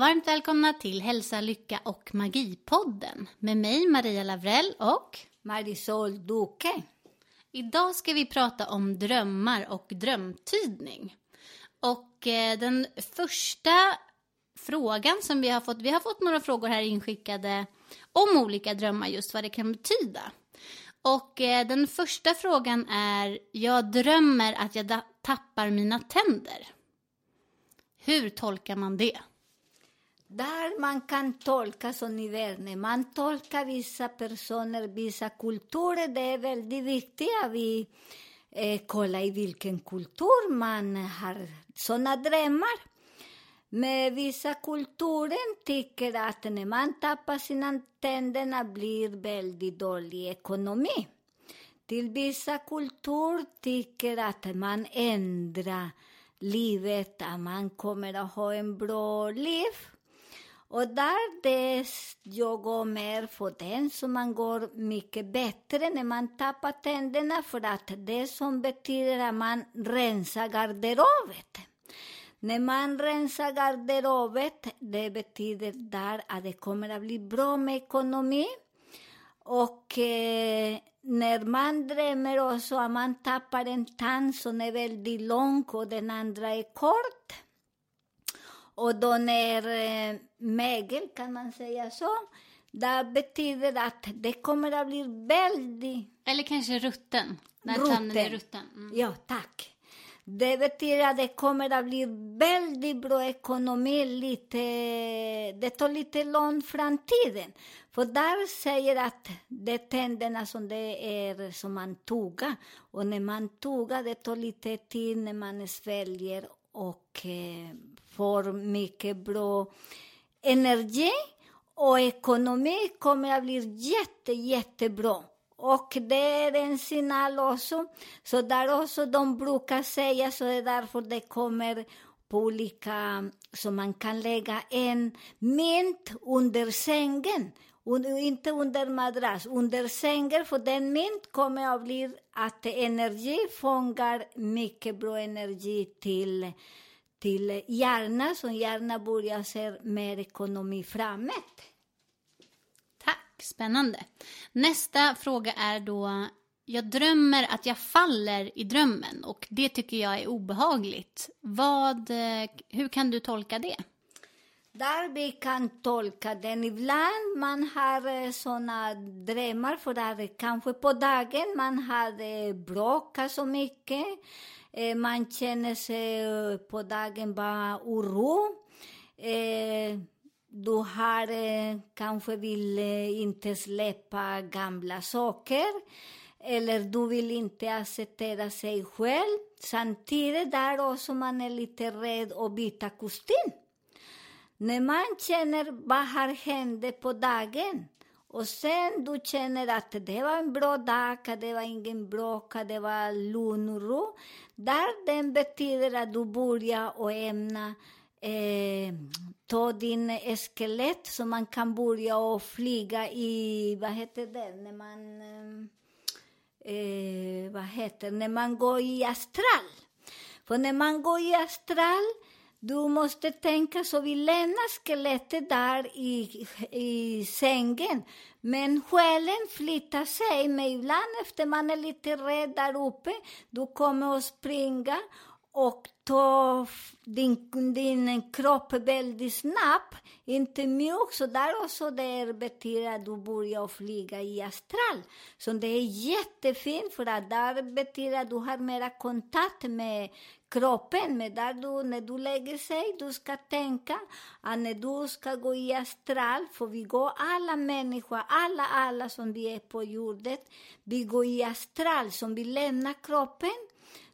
Och varmt välkomna till Hälsa, Lycka och Magipodden med mig Maria Lavrell och Marisol Duque. idag ska vi prata om drömmar och drömtydning. Och eh, den första frågan som vi har fått, vi har fått några frågor här inskickade om olika drömmar, just vad det kan betyda. Och eh, den första frågan är, jag drömmer att jag tappar mina tänder. Hur tolkar man det? Där man kan tolka som i världen. Man tolkar vissa personer, vissa kulturer. Det är väldigt viktigt att vi eh, kollar i vilken kultur man har sådana drömmar. Men vissa kulturer tycker att när man tappar sina tänder blir väldigt dålig ekonomi. Till vissa kulturer tycker att man ändrar livet, att man kommer att ha en bra liv. Och där det jag går mer på den så man går mycket bättre när man tappar tänderna för att det som betyder att man rensar garderoben. När man rensar garderoben, det betyder där att det kommer att bli bra med ekonomi. Och eh, när man drömmer också att man tappar en tand som är väldigt lång och den andra är kort. Och då när eh, mögel, kan man säga så, det betyder att det kommer att bli väldigt Eller kanske rutten, när Rutten. tanden är rutten. Mm. Ja, tack. Det betyder att det kommer att bli väldigt bra ekonomi, lite, det tar lite lång framtiden. För där säger att det är tänderna som det är som man tuggar. Och när man tuggar, det tar lite tid när man sväljer och eh, får mycket bra energi. Och ekonomi kommer att bli jätte, jättebra. Och det är en signal också. Så där också de brukar säga, så det är därför det kommer på olika, så man kan lägga en mynt under sängen. Und, inte under madrass, under sängen, för den mynt kommer att bli att energi fångar mycket bra energi till, till hjärnan, så hjärnan börjar se mer ekonomi framåt. Tack, spännande. Nästa fråga är då, jag drömmer att jag faller i drömmen och det tycker jag är obehagligt. Vad, eh, hur kan du tolka det? Där vi kan tolka den. Ibland man har eh, såna drömmar för att kanske på dagen man hade eh, bråkat så mycket. Eh, man känner sig på dagen bara oro. Du har kanske vill inte släppa gamla saker. Eller du vill inte acceptera sig själv. Samtidigt där också man är lite rädd att byta kostym. När man känner vad har hänt på dagen och sen du känner att det var en bra dag, det var ingen bråk, det var lugn och ro. Där den betyder att du börjar och ämna eh, ta din skelett så man kan börja och flyga i, vad heter det, när man, eh, eh, vad heter när man går i astral. För när man går i astral, du måste tänka så vi lämnar skelettet där i, i sängen. Men själen flyttar sig, men ibland efter man är lite rädd där uppe, du kommer att springa och ta din, din kropp väldigt snabbt, inte mjuk, så där också det betyder att du börjar flyga i astral. Så det är jättefint, för att där betyder att du har mera kontakt med kroppen, men där du, när du lägger sig, du ska tänka att när du ska gå i astral, för vi går alla människor, alla, alla som vi är på jorden, vi går i astral, som vi lämnar kroppen,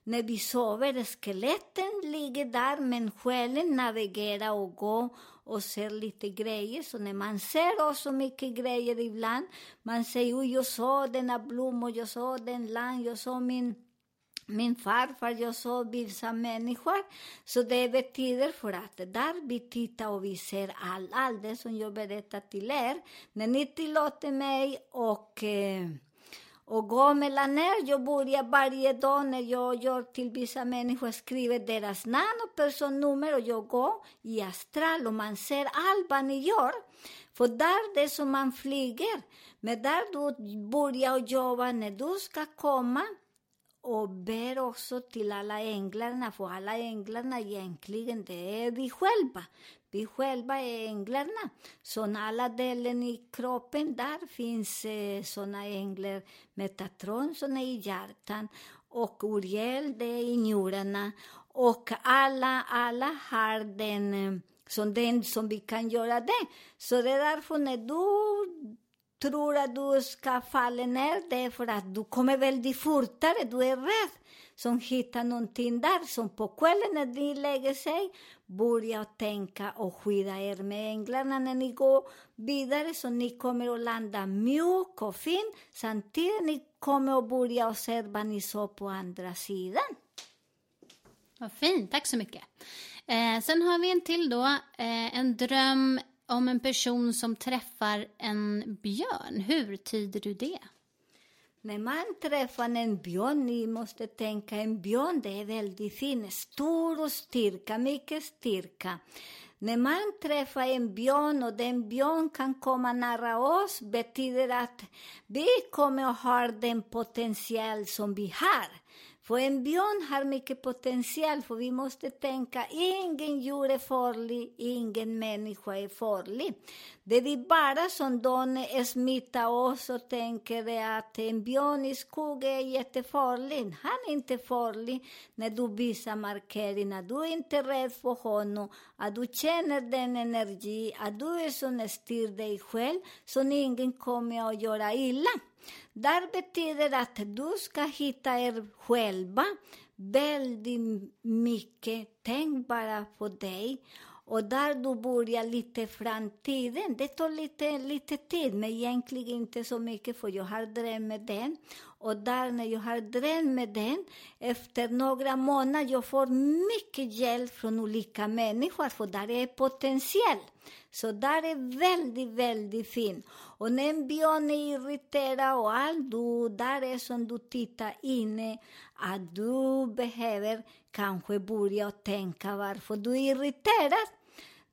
när vi sover, skeletten ligger där, men själen navigerar och går och ser lite grejer. Så när man ser också mycket grejer ibland, man säger oj, jag såg denna blomma, jag såg den land, jag såg min min farfar, jag såg vissa människor. Så det betyder för att där vi tittar och vi ser allt, allt det som jag berättar till er. När ni tillåter mig och eh, och gå mellan er. Jag börjar varje dag när jag gör till vissa människor, skriver deras namn och personnummer och jag går i astral och man ser allt vad ni gör. För där det är som man flyger. Men där du börjar jobba när du ska komma och ber också till alla änglarna, för alla änglarna egentligen, det är vi själva. Vi själva är änglarna. Så alla delen i kroppen, där finns eh, såna änglar, Metatron som är i hjärtan och Uriel, det är i njurarna. Och alla, alla har den, eh, som den som vi kan göra det. Så det är därför när du tror att du ska falla ner, det är för att du kommer väldigt fortare, du är rädd. Som hittar någonting där, som på kvällen när ni lägger sig, börja tänka och skydda er med änglarna när ni går vidare, så ni kommer att landa mjuk och fin, samtidigt ni kommer att börja och se vad ni såg på andra sidan. Vad fint, tack så mycket. Eh, sen har vi en till då, eh, en dröm om en person som träffar en björn. Hur tyder du det? När man träffar en björn, ni måste tänka en björn, det är väldigt fin stor och styrka, mycket styrka. När man träffar en björn och den björn kan komma nära oss, betyder att vi kommer att ha den potential som vi har. För en björn har mycket potential, för vi måste tänka, ingen djur är farlig, ingen människa är farlig. Det vi bara som de smittar oss och tänker att en björn i skogen är jättefarlig. Han är inte farlig när du visar markeringar. Du är inte rädd för honom, att du känner den energi, att du är som styr dig själv, så ingen kommer att göra illa. Där betyder att du ska hitta er själva väldigt mycket. Tänk bara på dig. Och där du börjar lite framtiden, det tar lite, lite tid, men egentligen inte så mycket, för jag har drömt med den. Och där när jag har drömt med den, efter några månader, jag får mycket hjälp från olika människor, för där är potential. Så där är väldigt, väldigt fint. Och när en björn är irriterad och allt, du, där är som du tittar inne, att du behöver kanske börja tänka varför du är irriterad.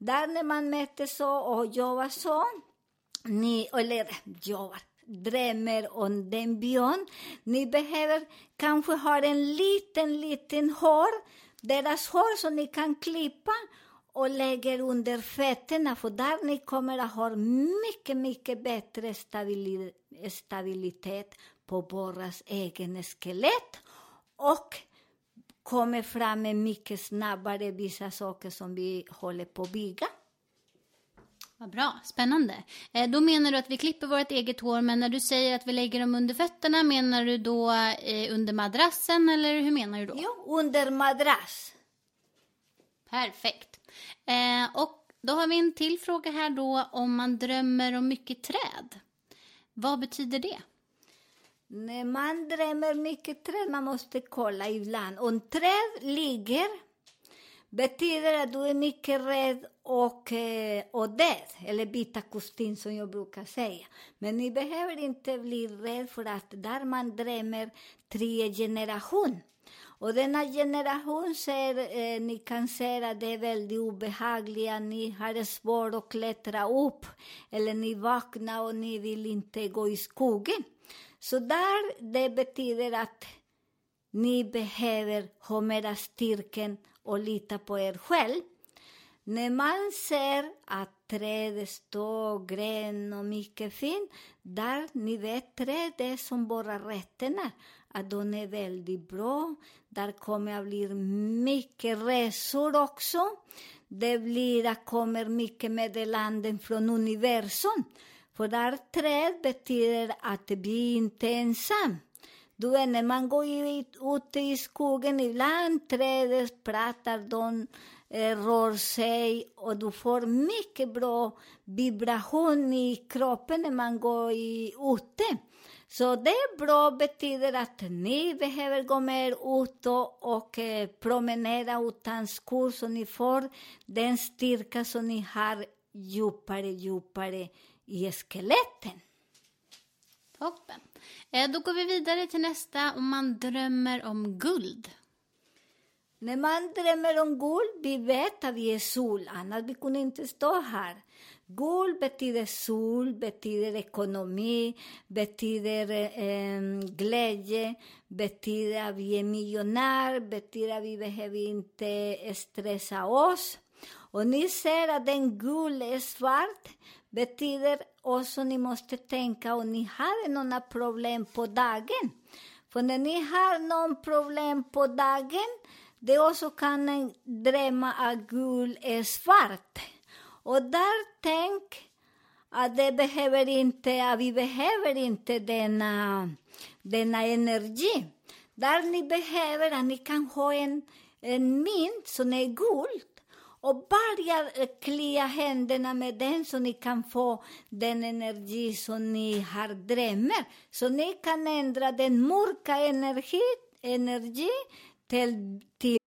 Där när man mäter så och jobbar så, ni, eller jobbar, drömmer om den byn. ni behöver kanske ha en liten, liten hår, deras hår som ni kan klippa och lägger under fötterna, för där ni kommer att ha mycket, mycket bättre stabili stabilitet på borras egen skelett och kommer fram med mycket snabbare vissa saker som vi håller på att bygga. Vad bra, spännande. Eh, då menar du att vi klipper vårt eget hår, men när du säger att vi lägger dem under fötterna, menar du då eh, under madrassen eller hur menar du då? Jo, under madrass. Perfekt. Eh, och då har vi en till fråga här då om man drömmer om mycket träd. Vad betyder det? När man drömmer mycket träd, man måste kolla ibland. Om träd ligger, betyder att du är mycket rädd och, eh, och död, eller byta kostym som jag brukar säga. Men ni behöver inte bli rädd för att där man drömmer tre generation. Och denna generation ser, eh, ni kan se att det är väldigt obehagliga, ni har svårt att klättra upp, eller ni vaknar och ni vill inte gå i skogen. Så där, det betyder att Ni behöver ha mera styrken och lita på er själv. När man ser att trädet står grön och mycket fint, där ni vet trädet är som bara rötterna, att de är väldigt bra. Där kommer att bli mycket resor också. Det blir, det kommer mycket meddelanden från universum. För där träd betyder att vi inte ensam. Du vet, när man går ut, ute i skogen, ibland trädet pratar, de eh, rör sig och du får mycket bra vibration i kroppen när man går i, ute. Så det är bra betyder att ni behöver gå mer ut och, och eh, promenera utan skor så ni får den styrka som ni har djupare, djupare i skeletten. Toppen. Eh, då går vi vidare till nästa. Om man drömmer om guld. När man drömmer om guld, vi vet att vi är sol, annars vi kunde inte stå här. Guld betyder sol, betyder ekonomi, betyder eh, glädje, betyder att vi är miljonär, betyder att vi behöver inte stressa oss. Och ni ser att den gul är svart, betyder också att ni måste tänka om ni har några problem på dagen. För när ni har någon problem på dagen, det också kan en drömma att gul är svart. Och där tänk att det behöver inte, att vi behöver inte denna, denna energi. Där ni behöver att ni kan ha en, en mynt som är gult och börja eh, klia händerna med den så ni kan få den energi som ni har. Så ni kan ändra den mörka energi, energi till, till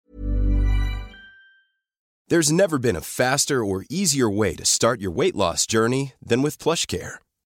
There's never been a faster or easier way to start your weight loss journey than with PlushCare.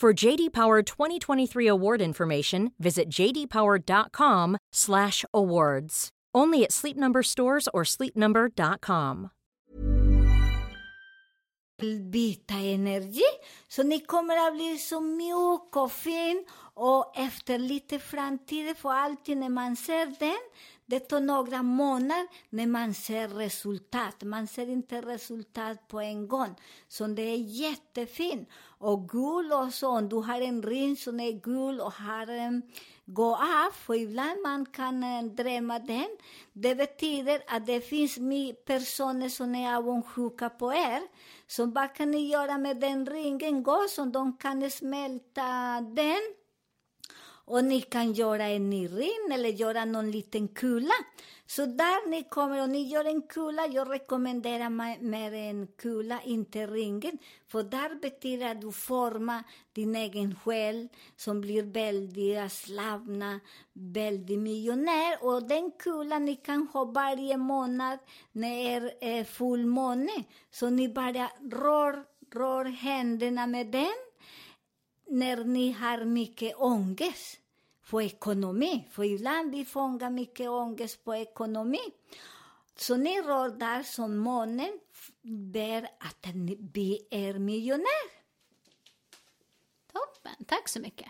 For JD Power 2023 award information, visit jdpower.com/awards. Only at Sleep Number stores or sleepnumber.com. byta energi. Så ni kommer att bli så mjuk och fin och efter lite framtid, för alltid när man ser den, det tar några månader när man ser resultat. Man ser inte resultat på en gång. Så det är jättefint. Och gul också, om du har en ring som är gul och har en gå av, för ibland man kan ehm, drömma den. Det betyder att det finns personer som är avundsjuka på er. Så vad kan ni göra med den ringen? Gå så de kan smälta den. Och ni kan göra en ny ring eller göra någon liten kula. Så där ni kommer och ni gör en kula, jag rekommenderar mer en kula, inte ringen. För där betyder att du formar din egen själ som blir väldigt slavna, väldigt miljonär. Och den kulan ni kan ha varje månad när det är fullmåne. Så ni bara rör, rör händerna med den när ni har mycket ångest för ekonomi. För ibland vi fångar mycket ångest på ekonomi. Så ni rör där som månen ber att ni är miljonär. Toppen, tack så mycket.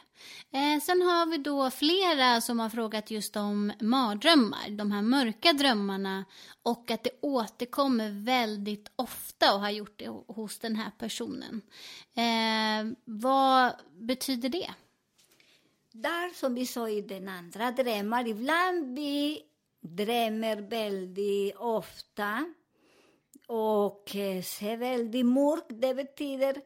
Eh, sen har vi då flera som har frågat just om mardrömmar, de här mörka drömmarna och att det återkommer väldigt ofta och har gjort det hos den här personen. Eh, vad betyder det? Där som vi sa i den andra drömmar, ibland vi drömmer väldigt ofta och eh, ser väldigt mörkt, det betyder,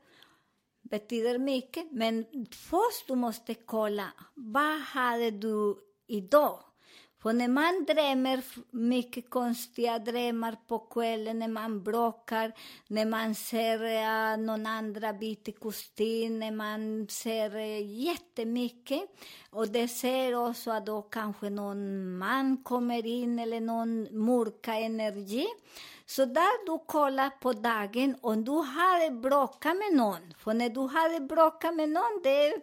betyder mycket. Men först du måste kolla, vad hade du idag? För när man drömmer mycket konstiga drömmar på kvällen, när man bråkar, när man ser uh, någon andra byta kostym, när man ser uh, jättemycket. Och det ser också att då kanske någon man kommer in eller någon mörka energi. Så där du kollar på dagen om du har bråkat med någon. För när du har bråkat med någon, det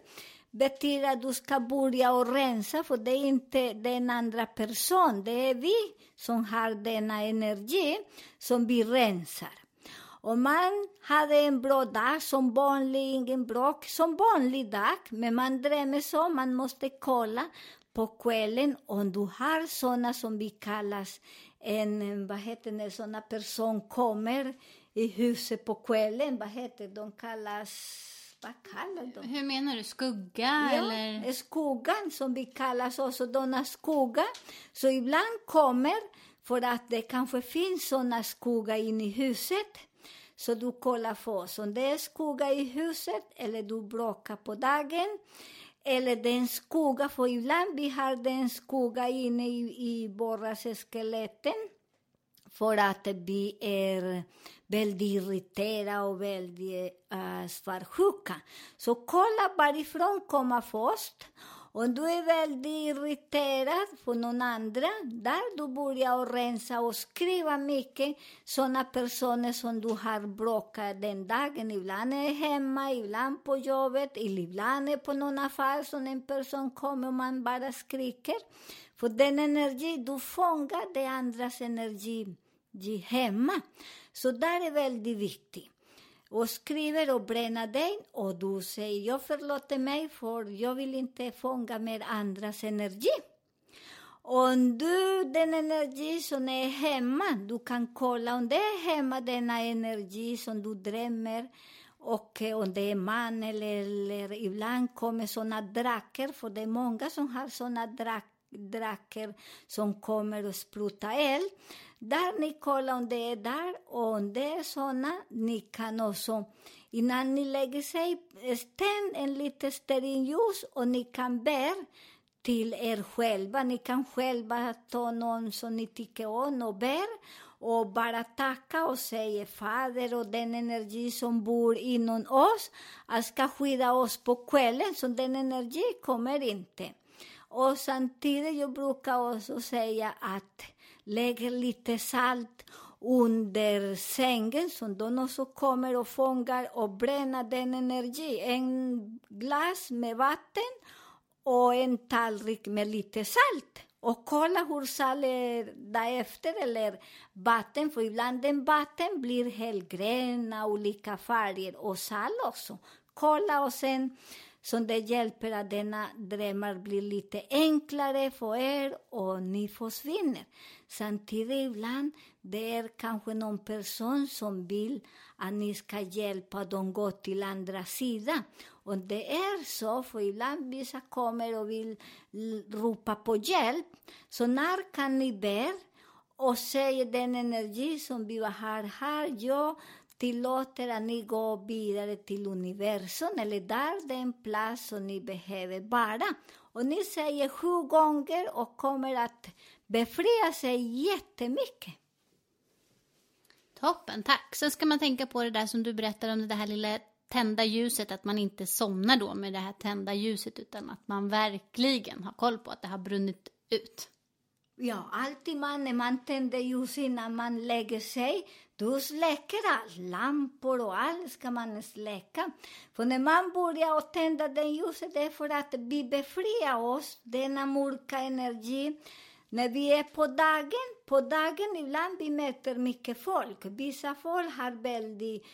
betyder att du ska börja och rensa, för det är inte den andra person, det är vi som har denna energi som vi rensar. Om man hade en bra dag, som vanlig, ingen bråk, som vanlig dag, men man drömmer så, man måste kolla på kvällen om du har såna som vi kallas en, vad heter det, såna person kommer i huset på kvällen, vad heter de kallas, vad kallar de? Hur menar du? Skugga eller? Ja, skuggan som vi kallar också, denna skugga. Så ibland kommer, för att det kanske finns sådana skugga inne i huset, så du kollar först om det är skugga i huset eller du bråkar på dagen. Eller den skugga, för ibland vi har den skugga inne i, i våra skeletten för att vi är väldigt irriterade och väldigt uh, eh, svartsjuka. Så kolla varifrån kommer först. Om du är väldigt irriterad på någon andra, där du börjar rensa och skriva mycket sådana personer som du har bråkat den dagen. Ibland är e hemma, ibland på jobbet, ibland är på någon affär som en person kommer och man bara skriker. För den energi du fångar, det är andras energi hemma. Så där är väldigt viktigt. Och skriver och bränner dig och du säger jag förlåter mig för jag vill inte fånga mer andras energi. Om du, den energi som är e hemma, du kan kolla om det är e hemma denna energi som du drömmer och om det är e man eller, eller ibland kommer såna drakar, för det är många som har såna drakar draker som kommer och spruta eld. Där ni kollar om det är där och om det är såna, ni kan också innan ni lägger sig, eh, tänd en liten stearinljus och ni kan bära till er själva. Ni kan själva ta någon som ni tycker om och bär och bara tacka och säga Fader och den energi som bor inom oss, ska skydda oss på kvällen, så den energi kommer inte. Och samtidigt, jag brukar också säga att lägg lite salt under sängen som de också kommer och fångar och bränner den energi. En glas med vatten och en tallrik med lite salt. Och kolla hur salt är därefter, eller vatten, för ibland den vatten blir helgröna, olika färger, och salt också. Kolla och sen så det hjälper att denna drömmar blir lite enklare för er och ni försvinner. Samtidigt ibland, det är kanske någon person som vill att ni ska hjälpa dem gå till andra sidan. Och det är så, för ibland vissa kommer och vill ropa på hjälp. Så när kan ni be och säga den energi som vi har här, jag tillåter att ni går vidare till universum eller där den plats som ni behöver vara. Och ni säger sju e gånger och kommer att befria sig jättemycket. Toppen, tack. Sen ska man tänka på det där som du berättade om det här lilla tända ljuset, att man inte somnar då med det här tända ljuset utan att man verkligen har koll på att det har brunnit ut. Ja, alltid man, när man tänder ljus innan man lägger sig, då släcker allt. Lampor och allt ska man släcka. För när man börjar att tända det ljuset, det är för att vi befriar oss, denna mörka energi. När vi är på dagen, på dagen ibland vi möter mycket folk. Vissa folk har väldigt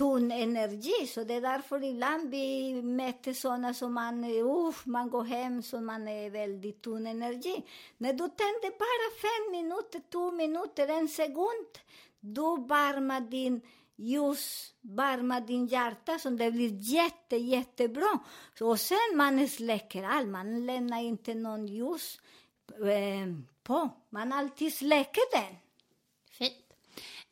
tunn energi, så det är därför ibland vi möter sådana som man, uff, man går hem så man är väldigt tunn energi. När du tänder bara fem minuter, två minuter, en sekund, du varmar din ljus, varmar din hjärta så det blir jätte, jättebra. Och sen man släcker allt, man lämnar inte någon ljus eh, på, man alltid släcker den. Fint.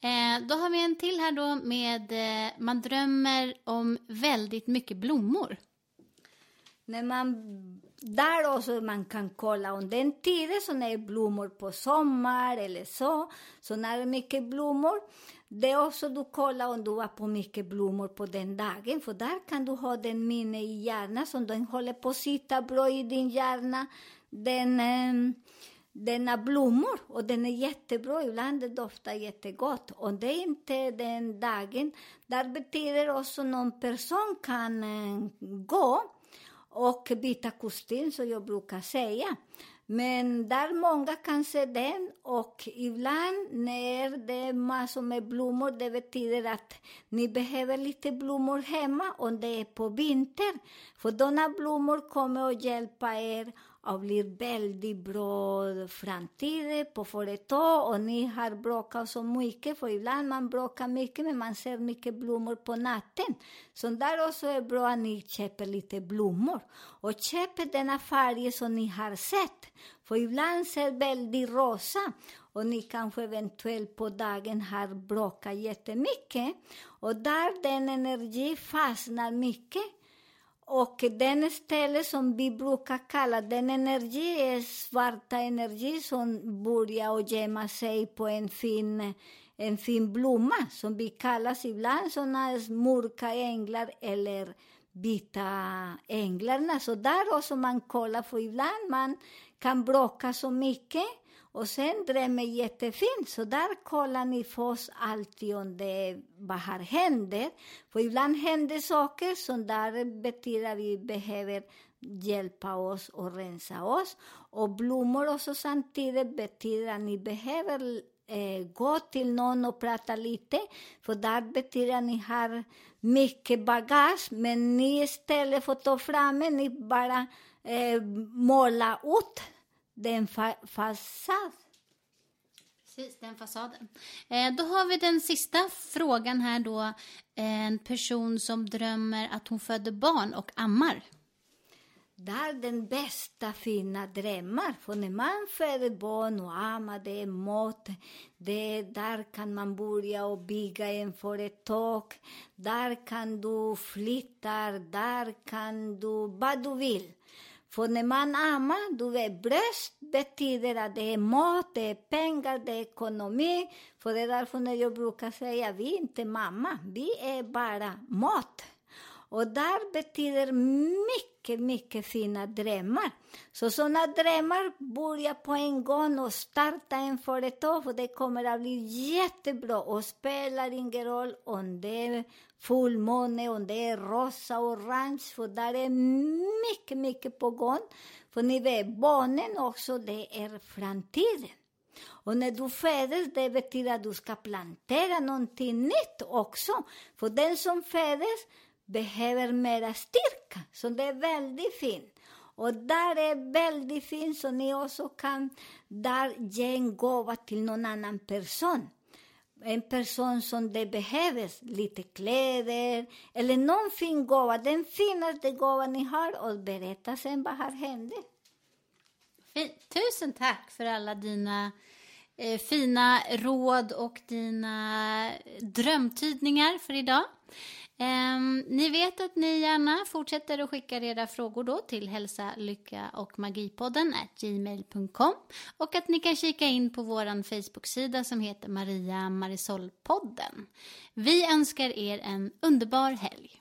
Eh, då har vi en till här då med eh, man drömmer om väldigt mycket blommor. När man, där också man kan kolla om den tiden som är blommor på sommar eller så, så när det är mycket blommor, det är också du kollar om du har på mycket blommor på den dagen, för där kan du ha den minne i hjärnan som den håller på att sitta bra i din hjärna. Den, eh, denna blommor och den är jättebra, ibland doftar jättegott. Och det är inte den dagen, där betyder också någon person kan eh, gå och byta kostym, som jag brukar säga. Men där många kan se den och ibland när det är massor med blommor, det betyder att ni behöver lite blommor hemma om det är på vinter. För sådana blommor kommer att hjälpa er och blir väldigt bra framtid på företag och ni har bråkat så mycket, för ibland man bråkar mycket men man ser mycket blommor på natten. Så där också är bra att ni köper lite blommor. Och köper denna färg som ni har sett, för ibland ser väldigt rosa och ni kanske eventuellt på dagen har bråkat jättemycket. Och där den energi fastnar mycket och den ställe som vi brukar kalla den energi är svarta energi som börjar och gömma sig på en fin, en fin blomma som vi kallar ibland såna mörka änglar eller vita änglarna. Så där också man kollar, för ibland man kan bråka så mycket och sen drömmer jättefint, så där kollar ni först alltid om det vad har händer. För ibland händer saker som där betyder att vi behöver hjälpa oss och rensa oss. Och blommor också samtidigt betyder att ni behöver eh, gå till någon och prata lite, för där betyder att ni har mycket bagage, men ni istället för att ta fram det, ni bara eh, måla ut den fa fasad. Precis, den fasaden. Eh, då har vi den sista frågan här då. En person som drömmer att hon föder barn och ammar. Det är den bästa fina drömmar. För när man föder barn och ammar, det är mat. Det, där kan man börja och bygga en företag. Där kan du flytta, där kan du vad du vill. För när man ammar, du vet, bröst betyder att det är mat, det är pengar, det är ekonomi. För det är därför när jag brukar säga, vi är inte mamma, vi är bara mat. Och där betyder mycket, mycket fina drömmar. Så sådana drömmar börjar på en gång och starta en företag, och det kommer att bli jättebra. Och spelar ingen roll om det är fullmåne, om det är rosa och orange, för där är mycket, mycket på gång. För ni vet, barnen också, det är framtiden. Och när du föds, det betyder att du ska plantera någonting nytt också. För den som föds behöver mera styrka, så det är väldigt fint. Och där är väldigt fint, så ni också kan där ge en gåva till någon annan person en person som det behövs, lite kläder eller någon fin gåva, den finaste gåvan ni har och berätta sen vad har hänt. Fint. Tusen tack för alla dina eh, fina råd och dina eh, drömtydningar för idag. Um, ni vet att ni gärna fortsätter att skicka era frågor då till hälsa, lycka och magipodden gmail.com och att ni kan kika in på vår Facebook-sida som heter Maria Marisol-podden. Vi önskar er en underbar helg.